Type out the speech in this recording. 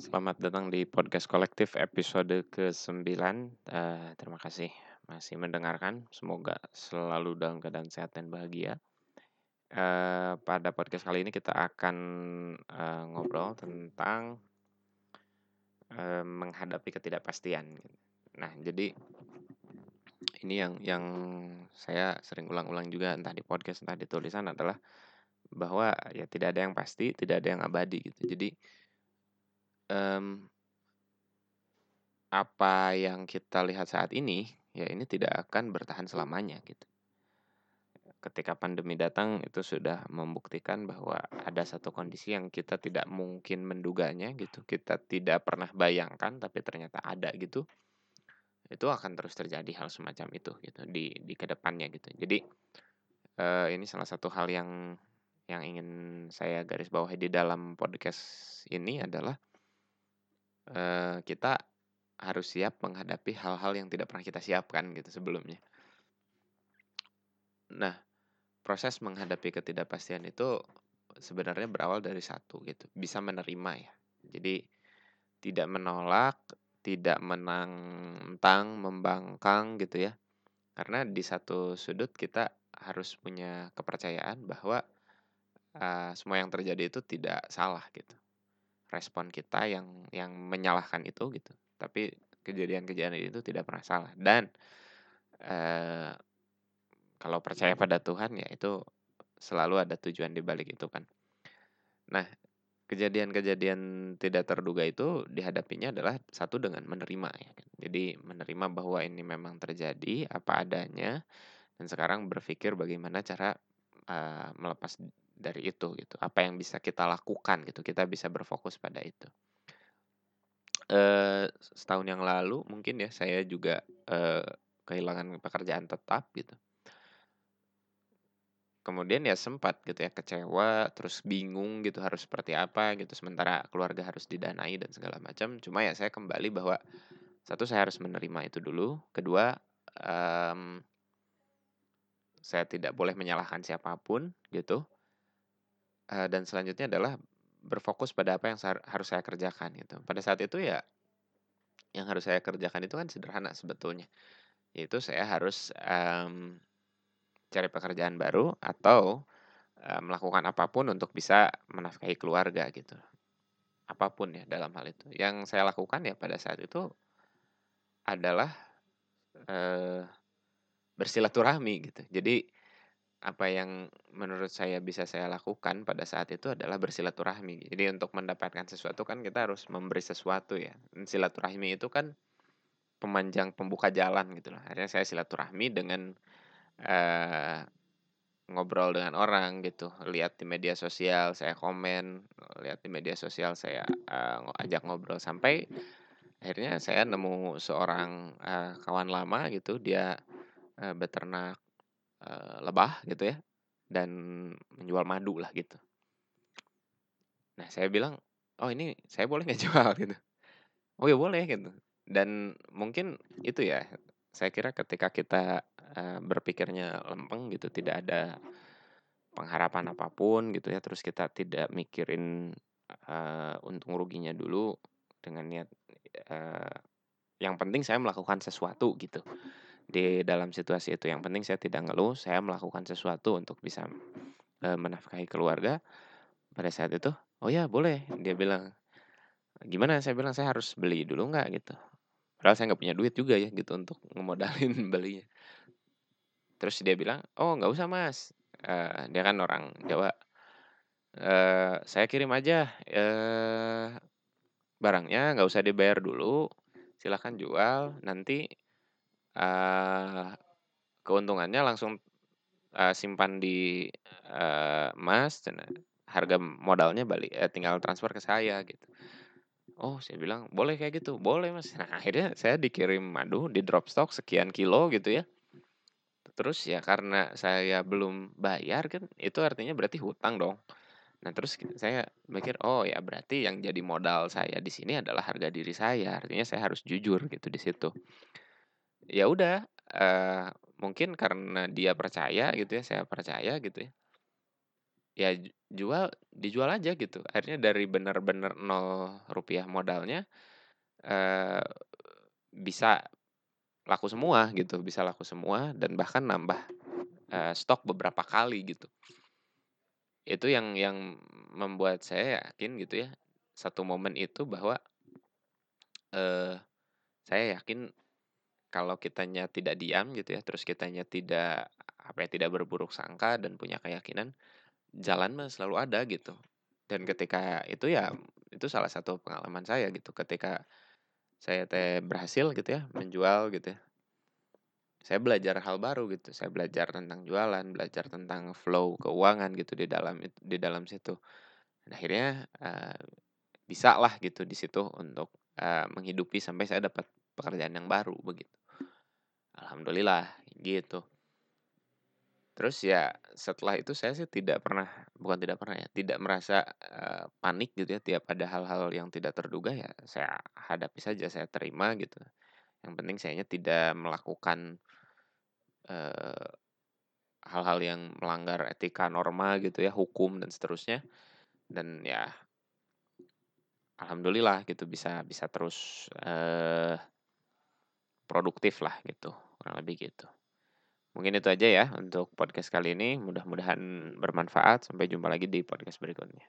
Selamat datang di podcast kolektif episode ke-9. Eh, terima kasih masih mendengarkan. Semoga selalu dalam keadaan sehat dan bahagia. Eh, pada podcast kali ini kita akan eh, ngobrol tentang eh, menghadapi ketidakpastian. Nah, jadi ini yang yang saya sering ulang-ulang juga entah di podcast entah di tulisan adalah bahwa ya tidak ada yang pasti, tidak ada yang abadi gitu. Jadi em, apa yang kita lihat saat ini ya ini tidak akan bertahan selamanya gitu. Ketika pandemi datang itu sudah membuktikan bahwa ada satu kondisi yang kita tidak mungkin menduganya gitu. Kita tidak pernah bayangkan tapi ternyata ada gitu. Itu akan terus terjadi hal semacam itu gitu di di ke depannya gitu. Jadi eh, ini salah satu hal yang yang ingin saya garis bawahi di dalam podcast ini adalah eh, kita harus siap menghadapi hal-hal yang tidak pernah kita siapkan gitu sebelumnya. Nah, proses menghadapi ketidakpastian itu sebenarnya berawal dari satu gitu, bisa menerima ya. Jadi tidak menolak, tidak menantang, membangkang gitu ya. Karena di satu sudut kita harus punya kepercayaan bahwa uh, semua yang terjadi itu tidak salah gitu. Respon kita yang yang menyalahkan itu gitu. Tapi kejadian-kejadian itu tidak pernah salah dan uh, kalau percaya pada Tuhan ya itu selalu ada tujuan di balik itu kan. Nah, kejadian-kejadian tidak terduga itu dihadapinya adalah satu dengan menerima ya kan. Jadi menerima bahwa ini memang terjadi apa adanya dan sekarang berpikir bagaimana cara uh, melepas dari itu gitu. Apa yang bisa kita lakukan gitu. Kita bisa berfokus pada itu. Setahun yang lalu mungkin ya saya juga kehilangan pekerjaan tetap gitu kemudian ya sempat gitu ya kecewa terus bingung gitu harus seperti apa gitu sementara keluarga harus didanai dan segala macam cuma ya saya kembali bahwa satu saya harus menerima itu dulu kedua um, saya tidak boleh menyalahkan siapa pun gitu uh, dan selanjutnya adalah berfokus pada apa yang harus saya kerjakan gitu pada saat itu ya yang harus saya kerjakan itu kan sederhana sebetulnya yaitu saya harus um, cari pekerjaan baru atau uh, melakukan apa pun untuk bisa menafkahi keluarga gitu. Apa pun ya dalam hal itu. Yang saya lakukan ya pada saat itu adalah uh, bersilaturahmi gitu. Jadi apa yang menurut saya bisa saya lakukan pada saat itu adalah bersilaturahmi. Jadi untuk mendapatkan sesuatu kan kita harus memberi sesuatu ya. silaturahmi itu kan pemanjang pembuka jalan gitu loh. Akhirnya saya silaturahmi dengan uh, ngobrol dengan orang gitu, lihat di media sosial saya komen, lihat di media sosial saya, uh, ajak ngobrol sampai akhirnya saya nemu seorang, uh, kawan lama gitu dia, uh, beternak, uh, lebah gitu ya, dan menjual madu lah gitu. Nah saya bilang, "Oh ini saya boleh nggak jual?" Gitu. "Oh ya boleh," gitu. Dan mungkin itu ya, saya kira ketika kita uh, berpikirnya lempeng gitu, tidak ada pengharapan apa pun gitu ya, terus kita tidak mikirin uh, untung ruginya dulu dengan niat uh, yang penting saya melakukan sesuatu gitu di dalam situasi itu. Yang penting saya tidak ngeluh, saya melakukan sesuatu untuk bisa uh, menafkahi keluarga. Pada saat itu, oh ya boleh, dia bilang. Gimana? Saya bilang saya harus beli dulu nggak gitu. Padahal saya nggak punya duit juga ya gitu untuk ngemodalin belinya. Terus dia bilang, "Oh nggak usah Mas." Uh, dia kan orang Jawa. Uh, "Saya kirim aja, uh, barangnya nggak usah dibayar dulu, silahkan jual, nanti, uh, keuntungannya langsung, uh, simpan di, uh, Mas, harga modalnya balik eh, tinggal transfer ke saya," gitu. Oh, saya bilang, "Boleh kayak gitu?" "Boleh Mas." Nah akhirnya saya dikirim madu, di drop stock sekian kilo gitu ya. Terus ya karena saya belum bayar kan, itu artinya berarti hutang dong. Nah terus saya mikir, oh ya berarti yang jadi modal saya di sini adalah harga diri saya. Artinya saya harus jujur gitu di situ. Ya udah, uh, mungkin karena dia percaya gitu ya, saya percaya gitu ya. ya ju jual dijual aja gitu. Akhirnya dari bener-bener Rp0 modalnya, eee, bisa laku semua gitu, bisa laku semua dan bahkan nambah, eee, stok beberapa kali gitu. Itu yang yang membuat saya yakin gitu ya, satu momen itu bahwa eee, saya yakin kalau kitanya tidak diam gitu ya, terus kitanya tidak, apa ya, tidak berburuk sangka dan punya keyakinan, jalan mah selalu ada gitu. Dan ketika itu ya, itu salah satu pengalaman saya gitu, ketika saya teh berhasil gitu ya, menjual gitu ya. Saya belajar hal baru gitu, saya belajar tentang jualan, belajar tentang flow keuangan gitu di dalam di dalam situ. Dan akhirnya, eee, bisalah gitu di situ untuk, eee, menghidupi sampai saya dapat pekerjaan yang baru begitu. Alhamdulillah gitu. Terus ya setelah itu saya sih tidak pernah bukan tidak pernah ya, tidak merasa, eee, panik gitu ya tiap ada hal-hal yang tidak terduga ya saya hadapi saja, saya terima gitu. Yang penting sayanya tidak melakukan, eee, hal-hal yang melanggar etika, norma gitu ya, hukum dan seterusnya. Dan ya alhamdulillah gitu bisa bisa terus, eee produktif lah gitu, kurang lebih gitu. Mungkin itu aja ya untuk podcast kali ini, mudah-mudahan bermanfaat, sampai jumpa lagi di podcast berikutnya.